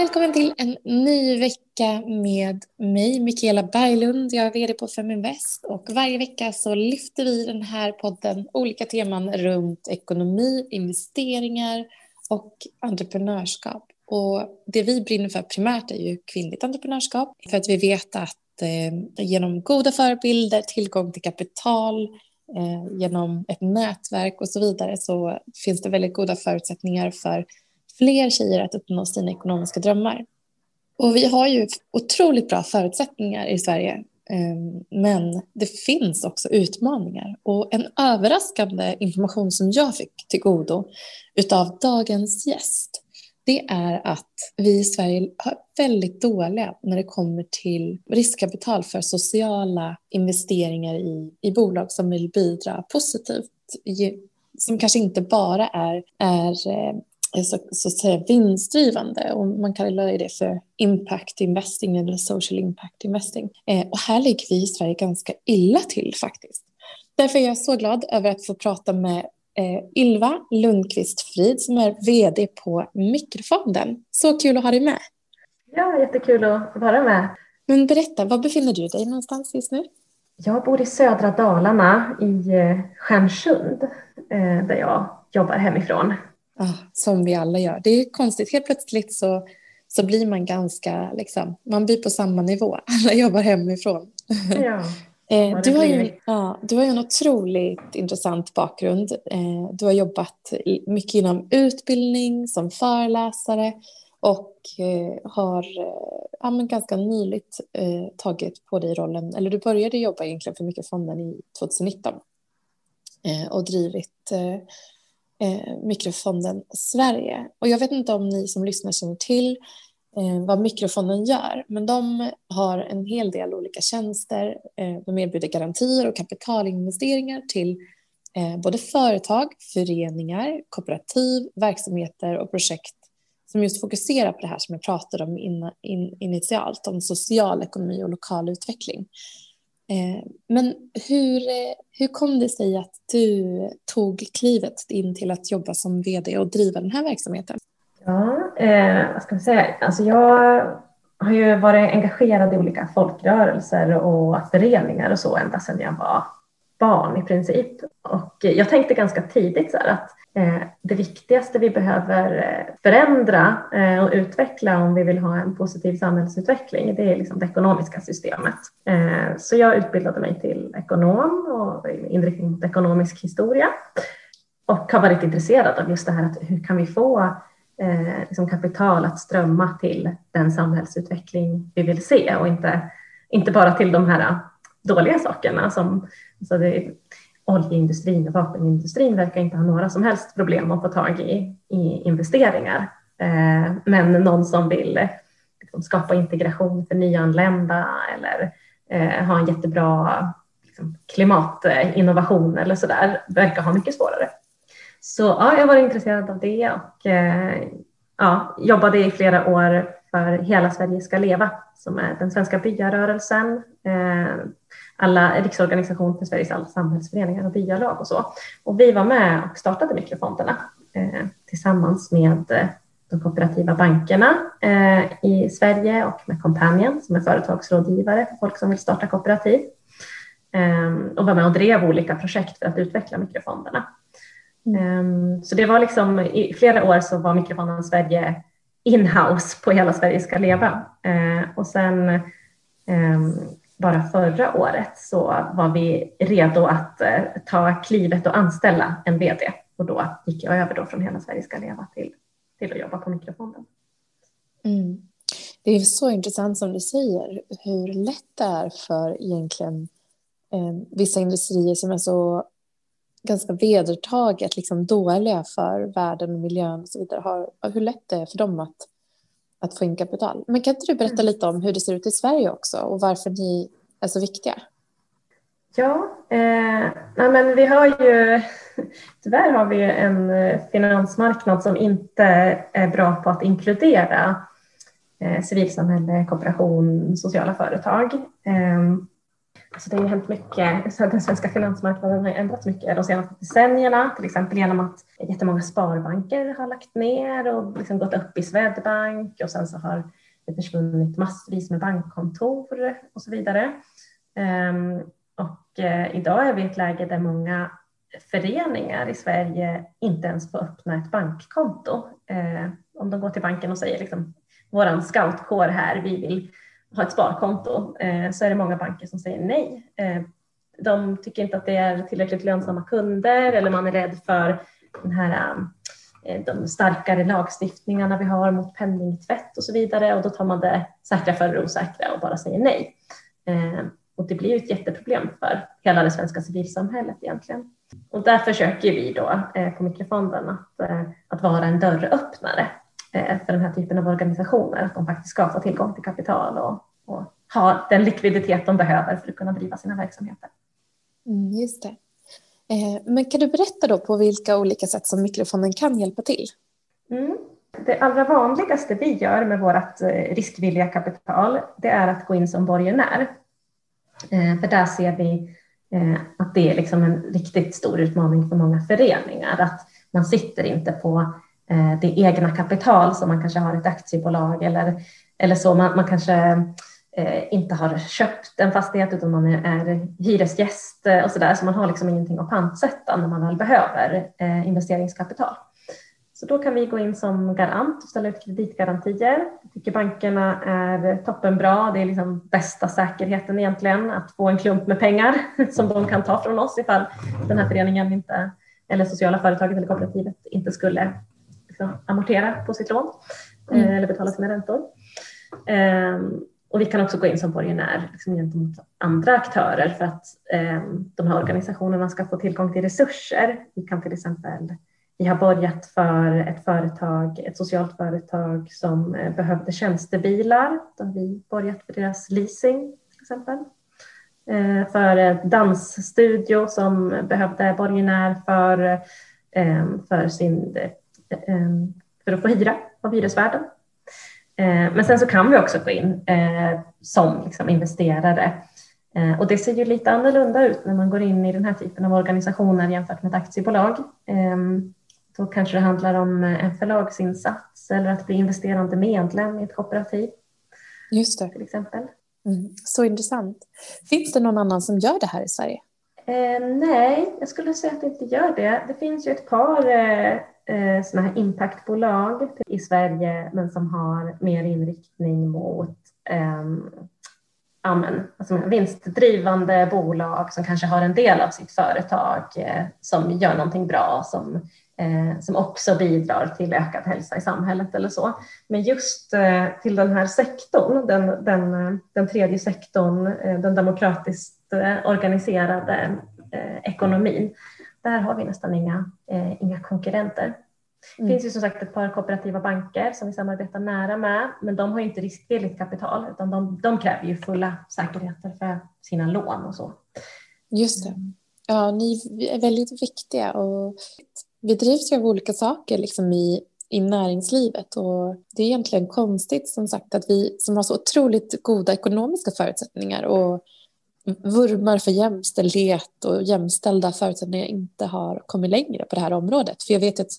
Välkommen till en ny vecka med mig, Mikaela Berglund. Jag är vd på Feminvest och varje vecka så lyfter vi i den här podden olika teman runt ekonomi, investeringar och entreprenörskap. Och det vi brinner för primärt är ju kvinnligt entreprenörskap för att vi vet att eh, genom goda förebilder, tillgång till kapital, eh, genom ett nätverk och så vidare så finns det väldigt goda förutsättningar för fler tjejer att uppnå sina ekonomiska drömmar. Och vi har ju otroligt bra förutsättningar i Sverige. Ehm, men det finns också utmaningar. Och en överraskande information som jag fick till godo utav dagens gäst det är att vi i Sverige är väldigt dåliga när det kommer till riskkapital för sociala investeringar i, i bolag som vill bidra positivt som kanske inte bara är, är eh, så, så att säga vinstdrivande och man kallar det för impact investing eller social impact investing. Eh, och här ligger vi i Sverige ganska illa till faktiskt. Därför är jag så glad över att få prata med eh, Ylva Lundqvist Frid som är vd på Mikrofonden. Så kul att ha dig med. Ja, jättekul att vara med. Men berätta, var befinner du dig någonstans just nu? Jag bor i södra Dalarna i eh, Stjärnsund eh, där jag jobbar hemifrån. Ah, som vi alla gör. Det är konstigt, helt plötsligt så, så blir man ganska, liksom, man blir på samma nivå. Alla jobbar hemifrån. Ja, eh, du, har ju, ja, du har ju en otroligt intressant bakgrund. Eh, du har jobbat mycket inom utbildning, som föreläsare och eh, har ja, men ganska nyligt tagit på dig rollen, eller du började jobba egentligen för Mikrofonden i 2019 och drivit eh, Mikrofonden Sverige. Och jag vet inte om ni som lyssnar känner till eh, vad Mikrofonden gör, men de har en hel del olika tjänster. Eh, de erbjuder garantier och kapitalinvesteringar till eh, både företag, föreningar, kooperativ, verksamheter och projekt som just fokuserar på det här som jag pratade om in, in, initialt, om social ekonomi och lokal utveckling. Eh, men hur, eh, hur kom det sig att du tog klivet in till att jobba som vd och driva den här verksamheten? Ja, eh, vad ska man säga? Alltså jag har ju varit engagerad i olika folkrörelser och föreningar och så ända sedan jag var barn i princip. Och eh, jag tänkte ganska tidigt så att Eh, det viktigaste vi behöver eh, förändra eh, och utveckla om vi vill ha en positiv samhällsutveckling, det är liksom det ekonomiska systemet. Eh, så jag utbildade mig till ekonom och inriktning mot ekonomisk historia och har varit intresserad av just det här att hur kan vi få liksom kapital att strömma till den samhällsutveckling vi vill se och inte, inte bara till de här dåliga sakerna som alltså det, oljeindustrin och vapenindustrin verkar inte ha några som helst problem att få tag i, i investeringar. Eh, men någon som vill liksom, skapa integration för nyanlända eller eh, ha en jättebra liksom, klimatinnovation eller så där verkar ha mycket svårare. Så ja, jag var intresserad av det och eh, ja, jobbade i flera år för Hela Sverige ska leva som är den svenska byarörelsen eh, alla riksorganisation för Sveriges alla samhällsföreningar och byalag och så. Och vi var med och startade mikrofonderna eh, tillsammans med eh, de kooperativa bankerna eh, i Sverige och med Companion som är företagsrådgivare för folk som vill starta kooperativ. Eh, och var med och drev olika projekt för att utveckla mikrofonderna. Eh, så det var liksom i flera år så var mikrofonden Sverige inhouse på Hela Sverige ska leva. Eh, och sen bara förra året så var vi redo att eh, ta klivet och anställa en VD och då gick jag över då från Hela Sverige ska leva till, till att jobba på mikrofonden. Mm. Det är så intressant som du säger hur lätt det är för egentligen eh, vissa industrier som är så ganska vedertaget liksom dåliga för världen och miljön och så vidare. Har, hur lätt det är för dem att att få in kapital. Men kan inte du berätta mm. lite om hur det ser ut i Sverige också och varför ni är så viktiga? Ja, eh, nej men vi har ju tyvärr har vi en eh, finansmarknad som inte är bra på att inkludera eh, civilsamhälle, kooperation, sociala företag. Eh, Alltså det har ju hänt mycket. Den svenska finansmarknaden har ändrats mycket de senaste decennierna, till exempel genom att jättemånga sparbanker har lagt ner och liksom gått upp i Swedbank och sen så har det försvunnit massvis med bankkontor och så vidare. Ehm, och eh, idag är vi i ett läge där många föreningar i Sverige inte ens får öppna ett bankkonto. Ehm, om de går till banken och säger liksom, våran scoutkår här, vi vill ha ett sparkonto, eh, så är det många banker som säger nej. Eh, de tycker inte att det är tillräckligt lönsamma kunder eller man är rädd för den här, eh, de starkare lagstiftningarna vi har mot penningtvätt och så vidare och då tar man det säkra för det osäkra och bara säger nej. Och det blir ju ett jätteproblem för hela det svenska civilsamhället egentligen. Och där försöker vi då på Mikrofonden att, att vara en dörröppnare för den här typen av organisationer, att de faktiskt ska få tillgång till kapital och, och ha den likviditet de behöver för att kunna driva sina verksamheter. Mm, just det. Eh, men kan du berätta då på vilka olika sätt som mikrofonden kan hjälpa till? Mm. Det allra vanligaste vi gör med vårt eh, riskvilliga kapital, det är att gå in som borgenär. För där ser vi att det är liksom en riktigt stor utmaning för många föreningar, att man sitter inte på Eh, Eh, det egna kapital som man kanske har i ett aktiebolag eller, eller så. Man, man kanske eh, inte har köpt en fastighet utan man är, hyresgäst eh, och så där. Så man har liksom ingenting att pantsätta när man väl behöver investeringskapital. Så då kan vi gå in som garant och ställa ut kreditgarantier. Jag tycker bankerna är toppenbra. Det är liksom bästa säkerheten egentligen att få en klump med pengar som de kan ta från oss ifall den här föreningen inte eller sociala företaget eller kooperativet inte skulle liksom amortera på sitt lån mm. Eh, eller betala sina räntor. Ehm, och vi kan också gå in som borgenär liksom gentemot andra aktörer för att ehm, de här organisationerna ska få tillgång till resurser. Vi kan till exempel vi har borgat för ett företag, ett socialt företag som eh, behövde tjänstebilar. Då har vi borgat för deras leasing till exempel. Eh, för ett dansstudio som behövde borgenär för, ehm, för sin för att få hyra av hyresvärden. Ehm, men sen så kan vi också gå in eh, som liksom investerare ehm, och det ser ju lite annorlunda ut när man går in i den här typen av organisationer jämfört med ett aktiebolag. Då kanske det handlar om en förlagsinsats eller att bli investerande medlem i ett kooperativ. Just det. Till exempel. Mm, så intressant. Finns det någon annan som gör det här i Sverige? Eh, nej, jag skulle säga att det inte gör det. Det finns ju ett par eh, eh, sådana här impactbolag i Sverige men som har mer inriktning mot eh, amen, alltså vinstdrivande bolag som kanske har en del av sitt företag eh, som gör någonting bra som, eh, som också bidrar till ökad hälsa i samhället eller så. Men just eh, till den här sektorn, den, den, den tredje sektorn, eh, den demokratiskt eh, organiserade eh, ekonomin, där har vi nästan inga, eh, inga konkurrenter. Det mm. finns ju som sagt ett par kooperativa banker som vi samarbetar nära med, men de har inte riskvilligt kapital utan de, de kräver ju fulla säkerheter för sina lån och så. Just det. Ja, ni är väldigt viktiga och vi drivs ju av olika saker liksom i, i näringslivet och det är egentligen konstigt som sagt att vi som har så otroligt goda ekonomiska förutsättningar och vurmar för jämställdhet och jämställda förutsättningar inte har kommit längre på det här området. För jag vet att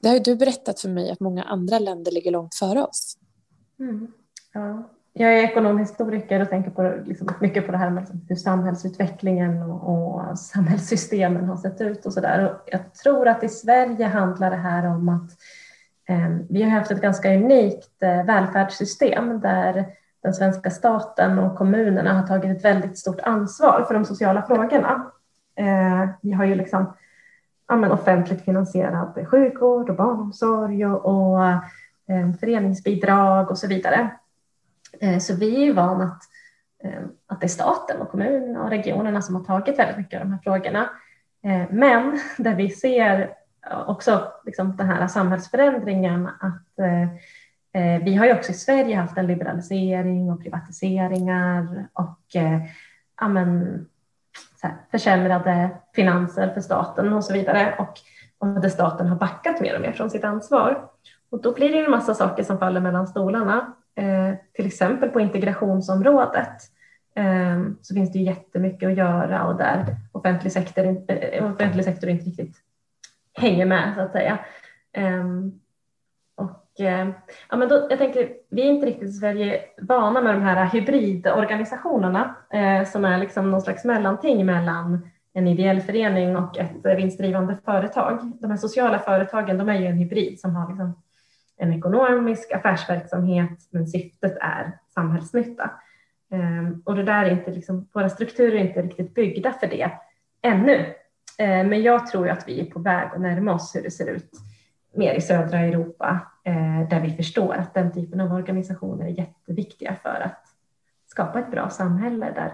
det har du berättat för mig att många andra länder ligger långt före oss. Mm. Ja. Jag är ekonomhistoriker och tänker på, liksom, mycket på det här med hur samhällsutvecklingen och, och samhällssystemen har sett ut och så där. Jag tror att i Sverige handlar det här om att eh, vi har haft ett ganska unikt eh, välfärdssystem där den svenska staten och kommunerna har tagit ett väldigt stort ansvar för de sociala frågorna. Eh, vi har ju liksom ja, men offentligt finansierad sjukvård och barnomsorg och, och eh, föreningsbidrag och så vidare. Eh, så vi är ju vana att, eh, att det är staten och kommunerna och regionerna som har tagit väldigt mycket av de här frågorna. Eh, men där vi ser också liksom den här samhällsförändringen att eh, Eh, vi har ju också i Sverige haft en liberalisering och privatiseringar och eh, ja, men, här, försämrade finanser för staten och så vidare och, och där staten har backat mer och mer från sitt ansvar. Och då blir det en massa saker som faller mellan stolarna, eh, till exempel på integrationsområdet. eh, så finns det ju jättemycket att göra och där offentlig sektor, eh, offentlig sektor inte riktigt hänger med så att säga. Ehm, Eh, ja, men då, jag tänker, vi är inte riktigt i Sverige vana med de här hybridorganisationerna eh, som är liksom någon slags mellanting mellan en ideell förening och ett vinstdrivande företag. De här sociala företagen de är ju en hybrid som har liksom en ekonomisk affärsverksamhet men syftet är samhällsnytta. Eh, och det där är inte liksom, våra strukturer är inte riktigt byggda för det ännu. Eh, men jag tror att vi är på väg att närma oss hur det ser ut mer i södra Europa eh, där vi förstår att den typen av organisationer är jätteviktiga för att skapa ett bra samhälle där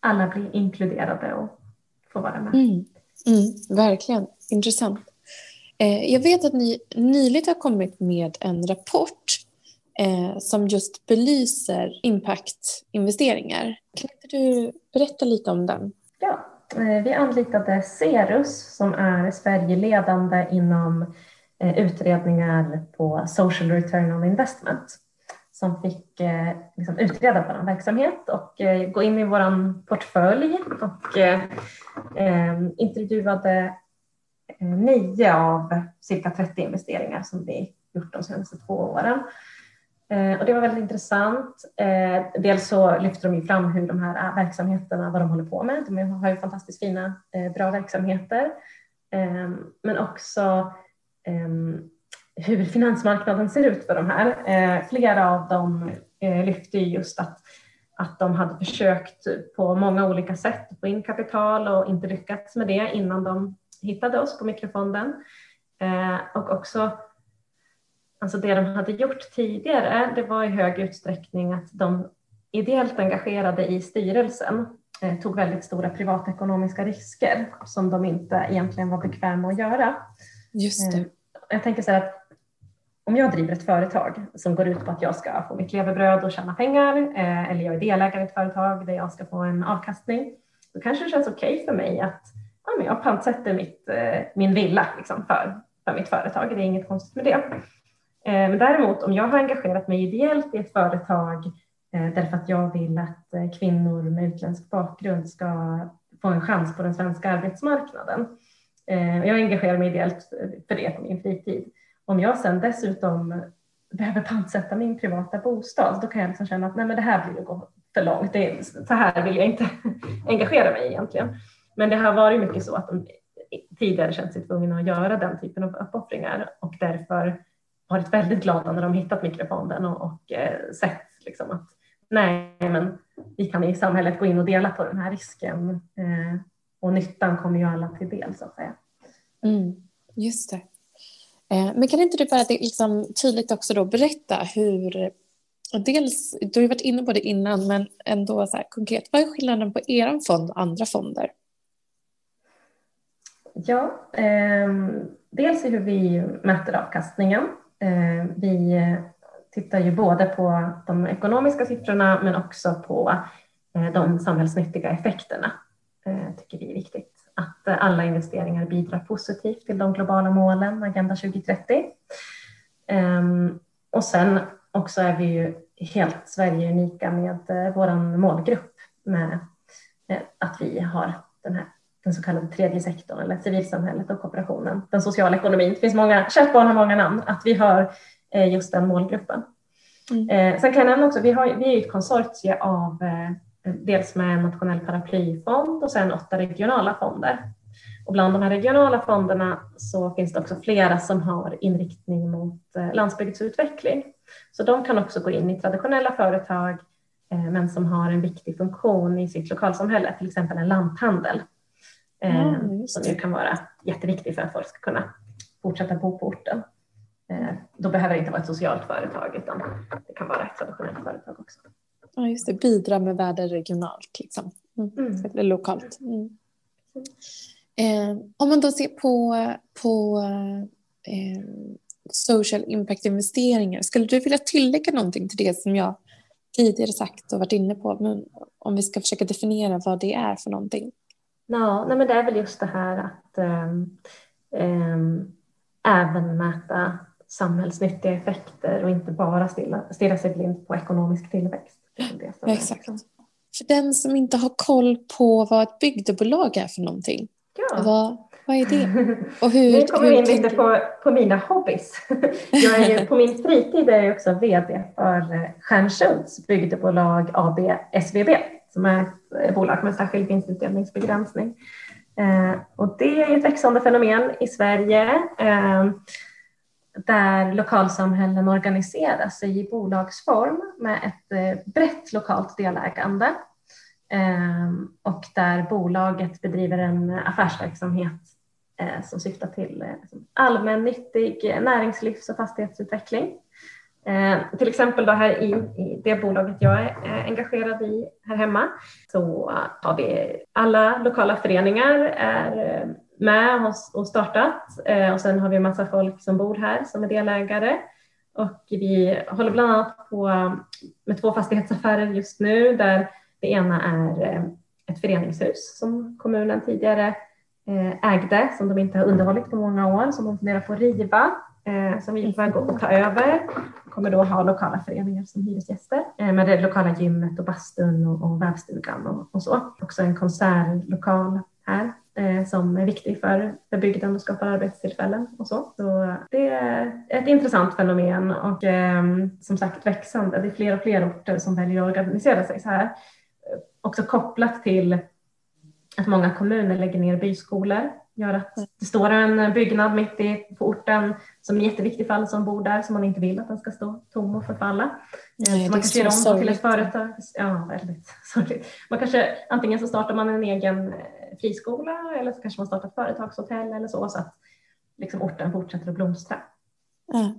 alla blir inkluderade och får vara med. Mm. Mm, verkligen, intressant. Eh, jag vet att ni nyligen har kommit med en rapport eh, som just belyser impactinvesteringar. Kan inte du berätta lite om den? Ja, vi anlitade Cerus som är Sverigeledande inom eh, Eh, utredningar på social return on investment som fick eh, liksom utreda vår verksamhet och eh, gå in i vår portfölj och eh, eh, intervjuade eh, nio av cirka 30 investeringar som vi gjort de senaste två åren. Eh, och det var väldigt intressant. Eh, dels så lyfter de ju fram hur de här eh, verksamheterna, vad de håller på med. De har ju fantastiskt fina, eh, bra verksamheter. Men också Ehm, hur finansmarknaden ser ut för de här. Eh, flera av dem eh, lyfte just att, att de hade försökt på många olika sätt få in kapital och inte lyckats med det innan de hittade oss på mikrofonden. Eh, och också Alltså det de hade gjort tidigare, det var i hög utsträckning att de ideellt engagerade i styrelsen eh, tog väldigt stora privatekonomiska risker som de inte egentligen var bekväma att göra. Just det. Eh, jag tänker så här att om jag driver ett företag som går ut på att jag ska få mitt levebröd och tjäna pengar eh, eller jag är delägare i ett företag där jag ska få en avkastning, då kanske det känns okej okay för mig att ja, men jag pantsätter mitt, min villa liksom för, för mitt företag. Det är inget konstigt med det. Eh, men däremot om jag har engagerat mig ideellt i ett företag eh, därför att jag vill att eh, kvinnor med utländsk bakgrund ska få en chans på den svenska arbetsmarknaden. Eh, jag engagerar mig ideellt för det på min fritid. Om jag sen dessutom behöver pantsätta min privata bostad, då kan jag liksom känna att nej, men det här blir att gå för långt. Det är, så här vill jag inte engagera mig egentligen. Men det har varit mycket så att de tidigare känt sig tvungna att göra den typen av uppoffringar och därför varit väldigt glada när de hittat mikrofonden och, och eh, sett liksom att nej, men vi kan i samhället gå in och dela på den här risken eh, och nyttan kommer ju alla till del så att säga. Mm, just det. Eh, men kan inte du bara liksom, tydligt också då berätta hur Dels, du har varit inne på det innan, men ändå så här, konkret, vad är skillnaden på er fond och andra fonder? Ja, eh, dels hur vi mäter avkastningen Eh, vi tittar ju både på de ekonomiska siffrorna men också på eh, de samhällsnyttiga effekterna. Eh, tycker vi är viktigt. Att alla investeringar bidrar positivt till de globala målen, Agenda 2030. Ehm, och sen också är vi ju helt Sverige unika med vår målgrupp med att vi har den här den så kallade tredje sektorn eller civilsamhället och kooperationen, den sociala ekonomin. Det finns många, kärt barn har många namn, att vi har eh, just den målgruppen. Mm. Eh, sen kan jag nämna också, vi, har, vi är ett konsortie av eh, dels med en nationell paraplyfond och sen åtta regionala fonder. Och bland de här regionala fonderna så finns det också flera som har inriktning mot landsbygdsutveckling. Så de kan också gå in i traditionella företag men som har en viktig funktion i sitt lokalsamhälle, till exempel en lanthandel mm, som ju kan vara jätteviktig för att folk ska kunna fortsätta bo på orten. Eh, då behöver det inte vara ett socialt företag utan det kan vara ett traditionellt företag också. Ja, just det. Bidra med värde regionalt, liksom. Mm. Mm. Eller lokalt. Mm. Eh, om man då ser på, på eh, social impact-investeringar, skulle du vilja tillägga någonting till det som jag tidigare sagt och varit inne på, men om vi ska försöka definiera vad det är för någonting? Ja, nej men det är väl just det här att um, även mäta samhällsnyttiga effekter och inte bara stirra sig blind på ekonomisk tillväxt. Exakt. För den som inte har koll på vad ett bygdebolag är för någonting. Ja. Vad, vad är det? Och hur, nu kommer vi in lite på, på mina hobbys. Jag är ju, på min fritid är jag också VD för eh, Stjärnsunds bygdebolag AB SVB som är ett bolag med särskild vinstutdelningsbegränsning. Eh, och det är ett växande fenomen i Sverige eh, där lokalsamhällen organiserar sig i bolagsform med ett eh, brett lokalt delägande. Ehm, och där bolaget bedriver en affärsverksamhet eh, som syftar till eh, liksom allmännyttig näringslivs och fastighetsutveckling. Eh, till exempel då här i, i, det bolaget jag är eh, engagerad i här hemma så har vi alla lokala föreningar är med och, och startat. Eh, och sen har vi massa folk som bor här som är delägare och vi håller bland annat på med två fastighetsaffärer just nu där det ena är eh, ett föreningshus som kommunen tidigare eh, ägde som de inte har underhållit på många år som de funderar på att riva eh, som vi får gå och ta över. kommer då ha lokala föreningar som hyresgäster med det lokala gymmet och bastun och, och vävstugan och, och, så. Också en konsertlokal här eh, som är viktig för, för bygden och skapar arbetstillfällen och så. Så det är ett intressant fenomen och eh, som sagt växande. Det är fler och fler orter som väljer att organisera sig så här. Också kopplat till att många kommuner lägger ner byskolor gör att det står en byggnad mitt i på orten som är jätteviktig för alla som bor där som man inte vill att den ska stå tom och förfalla. Nej, man kanske gör om till ett företag. Ja, väldigt sorgligt. Man kanske, antingen så startar man en egen eh, friskola eller så kanske man startar ett företagshotell eller så så att liksom orten fortsätter att blomstra. Ja.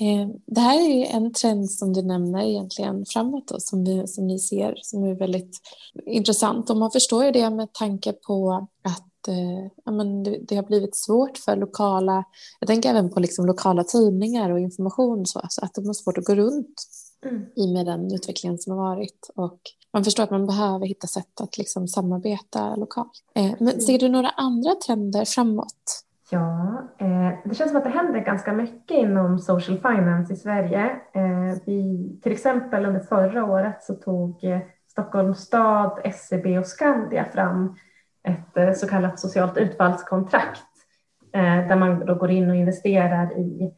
Eh, det här är en trend som du nämner egentligen framåt då, som, vi, som ni ser som är väldigt intressant och man förstår ju det med tanke på att eh, ja, men det, det, har blivit svårt för lokala, jag tänker även på liksom lokala tidningar och information så, alltså att de har svårt att gå runt mm. i med den utvecklingen som har varit och man förstår att man behöver hitta sätt att liksom samarbeta lokalt. Eh, men mm. ser du några andra trender framåt? Ja, eh, det känns som att det händer ganska mycket inom social finance i Sverige. Eh, vi, till exempel under förra året så tog Stockholms stad, SEB och Skandia fram ett så kallat socialt utfallskontrakt där man då går in och investerar i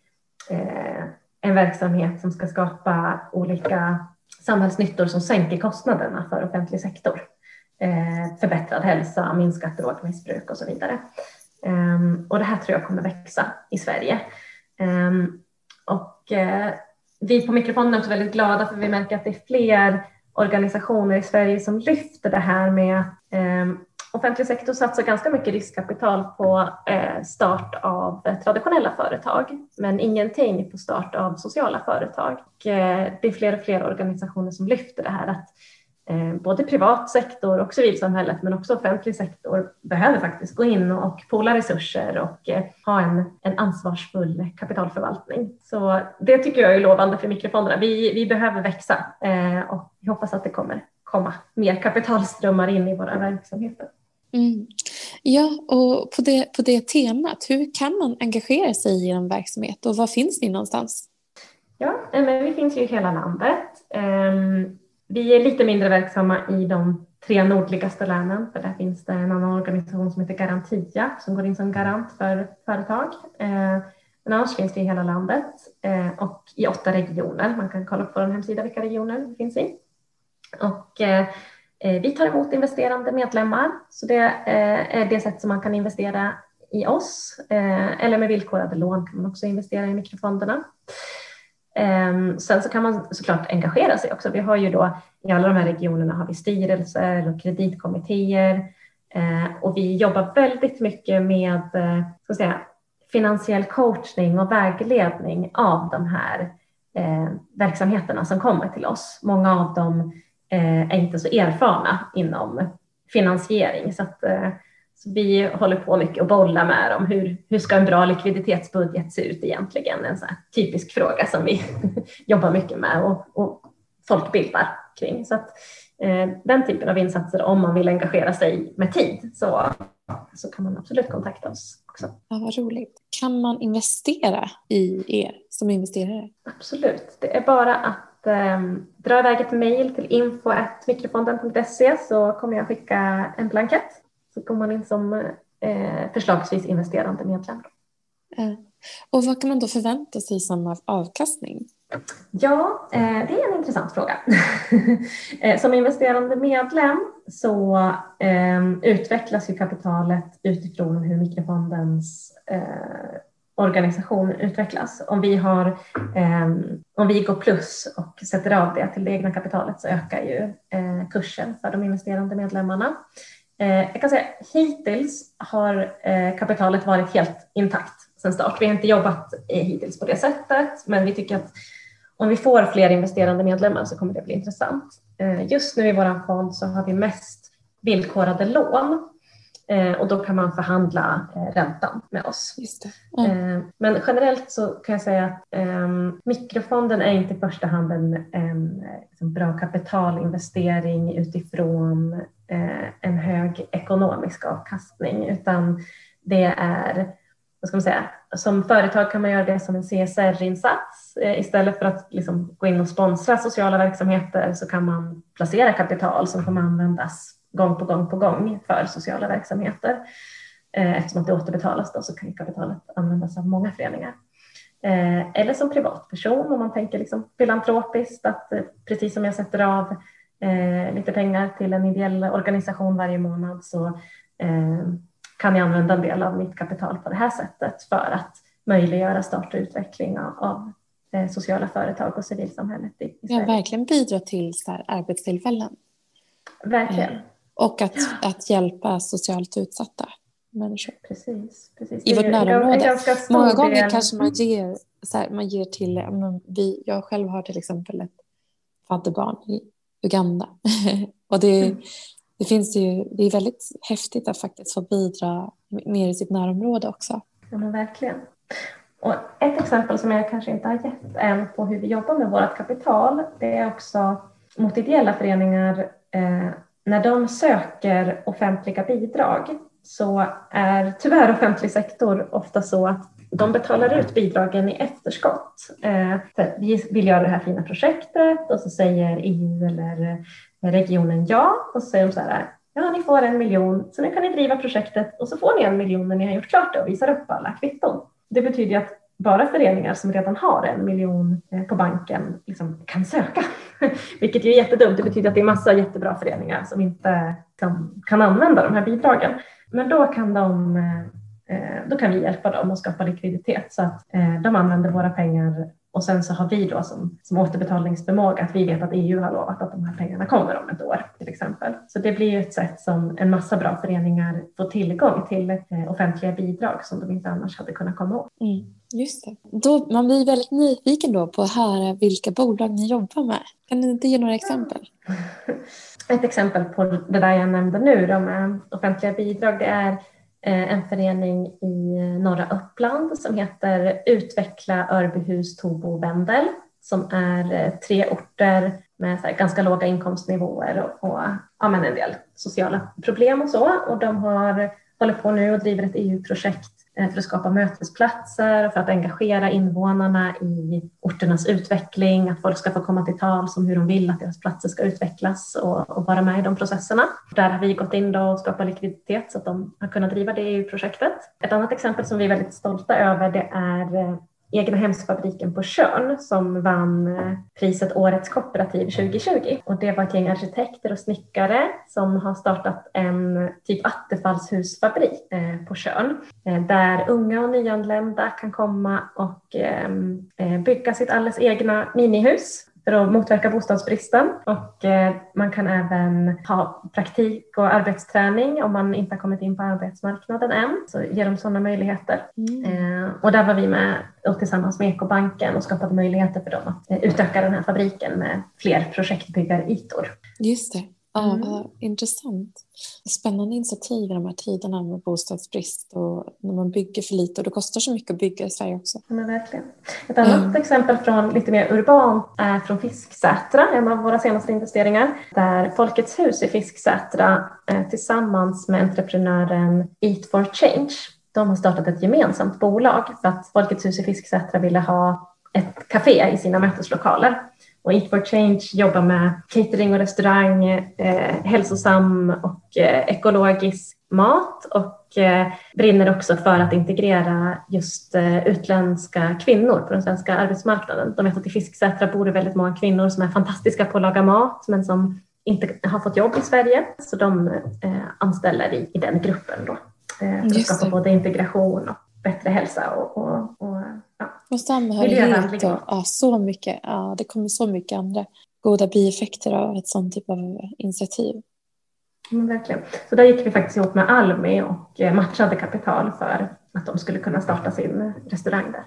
en verksamhet som ska skapa olika samhällsnyttor som sänker kostnaderna för offentlig sektor. Eh, förbättrad hälsa, minskat drogmissbruk och så vidare. Eh, och det här tror jag kommer växa i Sverige. Ehm, eh, och vi på Mikrofonden är också väldigt glada för vi märker att det är fler organisationer i Sverige som lyfter det här med ehm, offentlig sektor satsar ganska mycket riskkapital på eh, start av eh, traditionella företag, men ingenting på start av sociala företag. Eh, det är fler och fler organisationer som lyfter det här att både privat sektor och civilsamhället men också offentlig sektor behöver faktiskt gå in och poola resurser och ha en, en ansvarsfull kapitalförvaltning. Så det tycker jag är lovande för mikrofonderna. Vi, vi behöver växa och vi hoppas att det kommer komma mer kapitalströmmar in i våra verksamheter. Mm. Ja, och på det, på det temat, hur kan man engagera sig i en verksamhet och var finns ni någonstans? Ja, men vi finns ju i hela landet. Ehm, vi är lite mindre verksamma i de tre nordligaste länen, för där finns det en annan organisation som heter Garantia som går in som garant för företag. Ehm, men annars finns det i hela landet eh, och i åtta regioner. Man kan kolla på vår hemsida vilka regioner det finns i. Och eh, Eh, vi tar emot investerande medlemmar, så det eh, är det sätt som man kan investera i oss. Eh, eller med villkorade lån kan man också investera i mikrofonderna. Ehm, sen så kan man såklart engagera sig också. Vi har ju då i alla de här regionerna har vi styrelser och kreditkommittéer och vi jobbar väldigt mycket med ska säga, finansiell coachning och vägledning av de här verksamheterna som kommer till oss. Många av dem är inte så erfarna inom finansiering så att så vi håller på mycket och bollar med dem. Hur, hur ska en bra likviditetsbudget se ut egentligen? En sån typisk fråga som vi jobbar mycket med och, och folkbildar kring. Så att, eh, den typen av insatser, om man vill engagera sig med tid, så, så kan man absolut kontakta oss också. Ja, vad roligt. Kan man investera i er som investerare? Absolut. Det är bara att eh, dra iväg ett mejl till info.mikrofonden.se så kommer jag skicka en blankett. Så går man in som eh, förslagsvis investerande medlem. Och vad kan man då förvänta sig som avkastning? Ja, eh, det är en intressant fråga. Eh, som investerande medlem så eh, utvecklas ju kapitalet utifrån hur mikrofondens organisation utvecklas. Om vi, har, ehm, om vi går plus och sätter av det till det egna kapitalet så ökar ju eh, kursen för de investerande medlemmarna. Eh, jag kan säga hittills har eh, kapitalet varit helt intakt sedan start. Vi har inte jobbat hittills på det sättet, men vi tycker att om vi får fler investerande medlemmar så kommer det bli intressant. Eh, just nu i vår fond så har vi mest villkorade lån och då kan man förhandla eh, räntan med oss. Mm. Men generellt så kan jag säga att ehm, mikrofonden är inte i första hand en, en liksom bra kapitalinvestering utifrån en hög ekonomisk avkastning utan det är vad ska man säga, som företag kan man göra det som en CSR-insats. Eh, istället för att liksom gå in och sponsra sociala verksamheter så kan man placera kapital som kommer användas gång på gång på gång för sociala verksamheter. Eh, eftersom att det återbetalas då så kan kapitalet användas av många föreningar. Eh, eller som privatperson om man tänker liksom filantropiskt att precis som jag sätter av lite pengar till en ideell organisation varje månad så kan jag använda en del av mitt kapital på det här sättet för att möjliggöra start och utveckling av, av eh, sociala företag och civilsamhället i, i Ja, verkligen bidra till så arbetstillfällen. Verkligen. Och att, att hjälpa socialt utsatta människor. Precis, precis. I vårt närområde. Många gånger del. kanske man ger, så här, man ger till, vi, jag själv har till exempel ett fadderbarn i Uganda. och det, mm det finns ju, det är väldigt häftigt att faktiskt få bidra mer i sitt närområde också. Ja, men verkligen. Och ett exempel som jag kanske inte har gett än på hur vi jobbar med vårt kapital, det är också mot ideella föreningar. Eh, när de söker offentliga bidrag så är tyvärr offentlig sektor ofta så att de betalar ut bidragen i efterskott. Eh, vi vill göra det här fina projektet och så säger EU eller regionen ja och så säger de så här, ja ni får en miljon så nu kan ni driva projektet och så får ni en miljon när ni har gjort klart det och visar upp alla kvitton. Det betyder att bara föreningar som redan har en miljon eh, på banken liksom kan söka, vilket är jättedumt. Det betyder att det är massa jättebra föreningar som inte kan, kan använda de här bidragen. Men då kan, de, eh, eh, då kan vi hjälpa dem att skapa likviditet så att de använder våra pengar och sen så har vi då som, som återbetalningsförmåga att vi vet att EU har lovat att de här pengarna kommer om ett år till exempel. Så det blir ju ett sätt som en massa bra föreningar får tillgång till offentliga bidrag som de inte annars hade kunnat komma åt. Mm, just det. Då, man blir väldigt nyfiken då på att höra vilka bolag ni jobbar med. Kan ni inte ge några exempel? Ett exempel på det där jag nämnde nu då med offentliga bidrag det är eh, en förening i eh, norra Uppland som heter Utveckla Örbyhus, Tobo och Vendel som är eh, tre orter med ganska låga inkomstnivåer och, och ja, men en del sociala problem och så. Och de har, håller på nu och driver ett EU-projekt Eh, för att skapa mötesplatser, för att engagera invånarna i orternas utveckling, att folk ska få komma till tals om hur de vill att deras platser ska utvecklas och, och vara med i de processerna. Där har vi gått in och skapat likviditet så att de har kunnat driva det i projektet. Ett annat exempel som vi är väldigt stolta över det är eh, Egnahemsfabriken på Tjörn som vann eh, priset Årets kooperativ 2020. Och det var ett gäng arkitekter och snickare som har startat en typ attefallshusfabrik eh, på Tjörn eh, där unga och nyanlända kan komma och ehm, bygga sitt alldeles egna minihus för att motverka bostadsbristen. Och eh, man kan även ha praktik och arbetsträning om man inte har kommit in på arbetsmarknaden än. Så ger de sådana möjligheter. Mm. Eh, och där var vi med och tillsammans med Ekobanken och skapade möjligheter för dem att eh, utöka den här fabriken med fler projektbyggarytor. Just det. Ja, mm. vad intressant. Spännande initiativ i de här tiderna med bostadsbrist och när man bygger för lite och det kostar så mycket att bygga i Sverige också. Ja, men verkligen. Ett annat mm. exempel från lite mer urbant är från Fisksätra, en av våra senaste investeringar, där Folkets hus i Fisksätra eh, tillsammans med entreprenören Eat for Change de har startat ett gemensamt bolag för att Folkets hus i Fisksätra ville ha ett café i sina möteslokaler. Och Eat for Change jobbar med catering och restaurang, eh, hälsosam och eh, ekologisk mat och eh, brinner också för att integrera just eh, utländska kvinnor på den svenska arbetsmarknaden. De vet att i Fisksätra bor det väldigt många kvinnor som är fantastiska på att laga mat men som inte har fått jobb i Sverige, så de eh, anställer i, i den gruppen då. Eh, för att skapa både integration och bättre hälsa och, och, och, ja. och samhörighet. Och, ja, så mycket. Ja, det kommer så mycket andra goda bieffekter av ett sånt typ av initiativ. Mm, verkligen. Så där gick vi faktiskt ihop med Almi och eh, matchade kapital för att de skulle kunna starta sin restaurang där.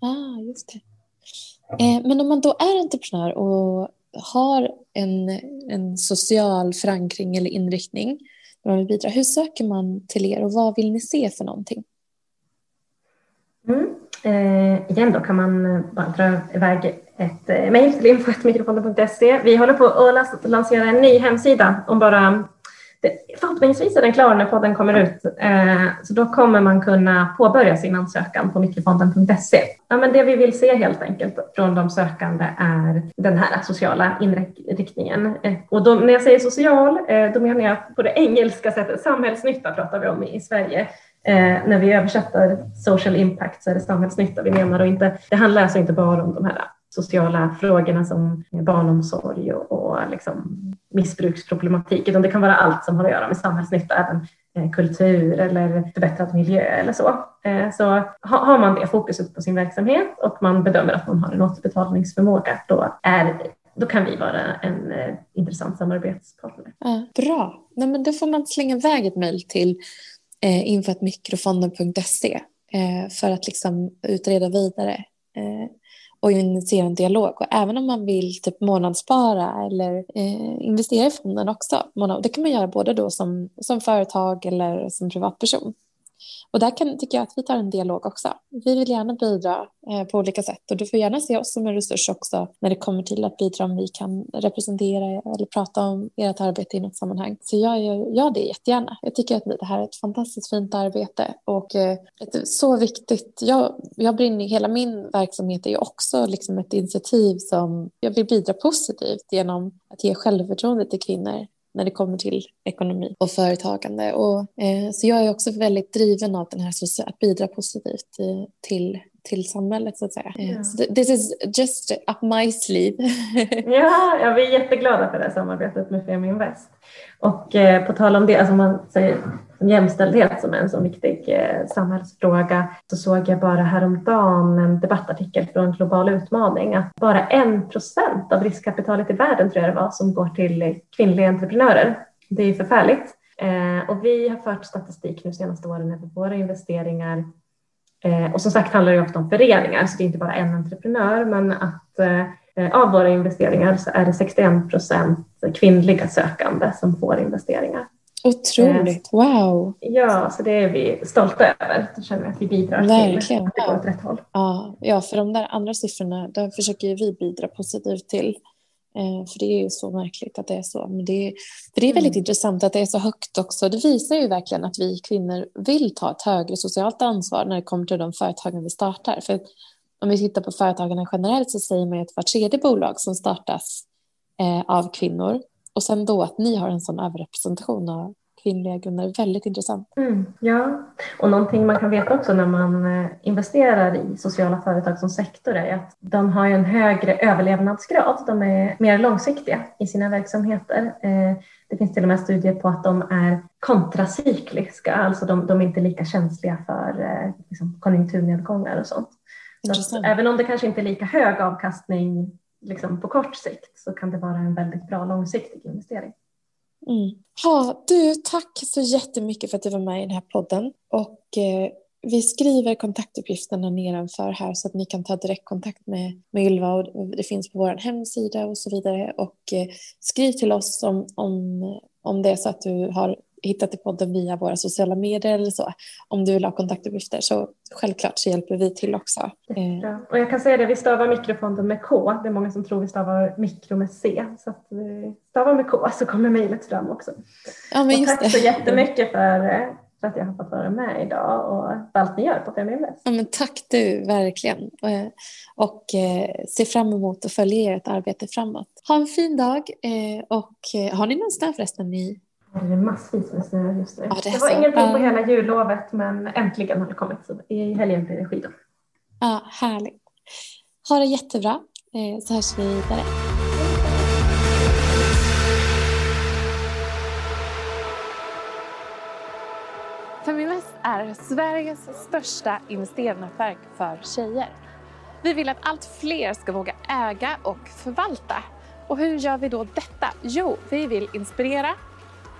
Ah, just det. Eh, men om man då är entreprenör och har en, en social förankring eller inriktning man vill bidra, hur söker man till er och vad vill ni se för någonting? Mm. Eh, igen då kan man eh, bara dra iväg ett eh, mejl till info.mikrofonden.se. Vi håller på att lansera en ny hemsida om bara Förhoppningsvis är den klar när podden kommer ut, eh, så då kommer man kunna påbörja sin ansökan på mikrofonden.se. Ja, men det vi vill se helt enkelt från de sökande är den här sociala inriktningen. Eh, och då, när jag säger social, eh, då menar jag på det engelska sättet, samhällsnytta pratar vi om i Sverige. Eh, när vi översätter social impact så är det samhällsnytta vi menar och inte, det handlar alltså inte bara om de här sociala frågorna som barnomsorg och, och liksom missbruksproblematik, utan det kan vara allt som har att göra med samhällsnytta, även eh, kultur eller förbättrad miljö eller så. Eh, så har man det fokuset på sin verksamhet och man bedömer att man har en återbetalningsförmåga, då, är, då kan vi vara en eh, intressant samarbetspartner. Ja, bra. Nej, men då får man slänga iväg ett mejl till eh, info.mikrofonden.se eh, för att liksom utreda vidare eh, och initiera en dialog. Och även om man vill typ månadsspara eller eh, investera i fonden också. Det kan man göra både då som, som företag eller som privatperson. Och där kan, tycker jag att vi tar en dialog också. Vi vill gärna bidra eh, på olika sätt och du får gärna se oss som en resurs också när det kommer till att bidra om vi kan representera eller prata om ert arbete i något sammanhang. Så jag gör ja, det jättegärna. Jag tycker att det här är ett fantastiskt fint arbete och eh, ett så viktigt. Jag, jag brinner, hela min verksamhet är ju också liksom ett initiativ som jag vill bidra positivt genom att ge självförtroende till kvinnor när det kommer till ekonomi och företagande. Och, eh, så jag är också väldigt driven av den här att bidra positivt i, till till samhället så att säga. Yeah. So this is just up my sleeve. ja, ja, vi är jätteglada för det här samarbetet med Feminvest. Och eh, på tal om det, alltså man säger jämställdhet som en så viktig eh, samhällsfråga, så såg jag bara häromdagen en debattartikel från Global utmaning att bara en procent av riskkapitalet i världen tror jag det var som går till kvinnliga entreprenörer. Det är förfärligt. Eh, och vi har fört statistik nu senaste åren över våra investeringar Eh, och som sagt handlar det ofta om föreningar, så det är inte bara en entreprenör, men att eh, av våra investeringar så är det 61 procent kvinnliga sökande som får investeringar. Otroligt, wow! Ja, så det är vi stolta över. Då känner vi att vi bidrar Verkligen. till att det går åt rätt håll. Ja, ja, för de där andra siffrorna, där försöker vi bidra positivt till. Eh, för det är ju så märkligt att det är så. Men det är, för det är väldigt mm. intressant att det är så högt också. Det visar ju verkligen att vi kvinnor vill ta ett högre socialt ansvar när det kommer till de företagen vi startar. För om vi tittar på företagarna generellt så säger man att var tredje bolag som startas eh, av kvinnor och sen då att ni har en sån överrepresentation av kvinnliga grundare. Väldigt intressant. Mm, ja, och någonting man kan veta också när man eh, investerar i sociala företag som sektor är att de har en högre överlevnadsgrad. De är mer långsiktiga i sina verksamheter. Eh, det finns till och med studier på att de är kontracykliska, alltså de, de är inte lika känsliga för eh, liksom, konjunkturnedgångar och sånt. Så även om det kanske inte är lika hög avkastning liksom, på kort sikt så kan det vara en väldigt bra långsiktig investering. Mm. Ha, du, tack så jättemycket för att du var med i den här podden. Och eh, vi skriver kontaktuppgifterna nedanför här så att ni kan ta direktkontakt med, med Ylva. Och det finns på vår hemsida och så vidare. Och eh, skriv till oss om, om, om det är så att du har hittat i podden via våra sociala medier eller så. Om du vill ha kontaktuppgifter så självklart så hjälper vi till också. Ja. Och jag kan säga det, vi stavar mikrofonden med K. Det är många som tror vi stavar mikro med C. Så att vi stavar med K så kommer mejlet fram också. Ja, men just tack det. så jättemycket för, för att jag har fått vara med idag och för allt ni gör på Feminvest. Ja, men tack du, verkligen. Eh, och eh, ser fram emot att följa ert arbete framåt. Ha en fin dag eh, och har ni någon snö förresten? Det är massvis med snö just nu. Ja, det, det var så. ingenting på hela jullovet men äntligen har det kommit. Så I helgen blir det skidor. Ja, härligt. Ha det jättebra så hörs vi vidare. Feminvest är Sveriges största investeringsnätverk för tjejer. Vi vill att allt fler ska våga äga och förvalta. Och hur gör vi då detta? Jo, vi vill inspirera,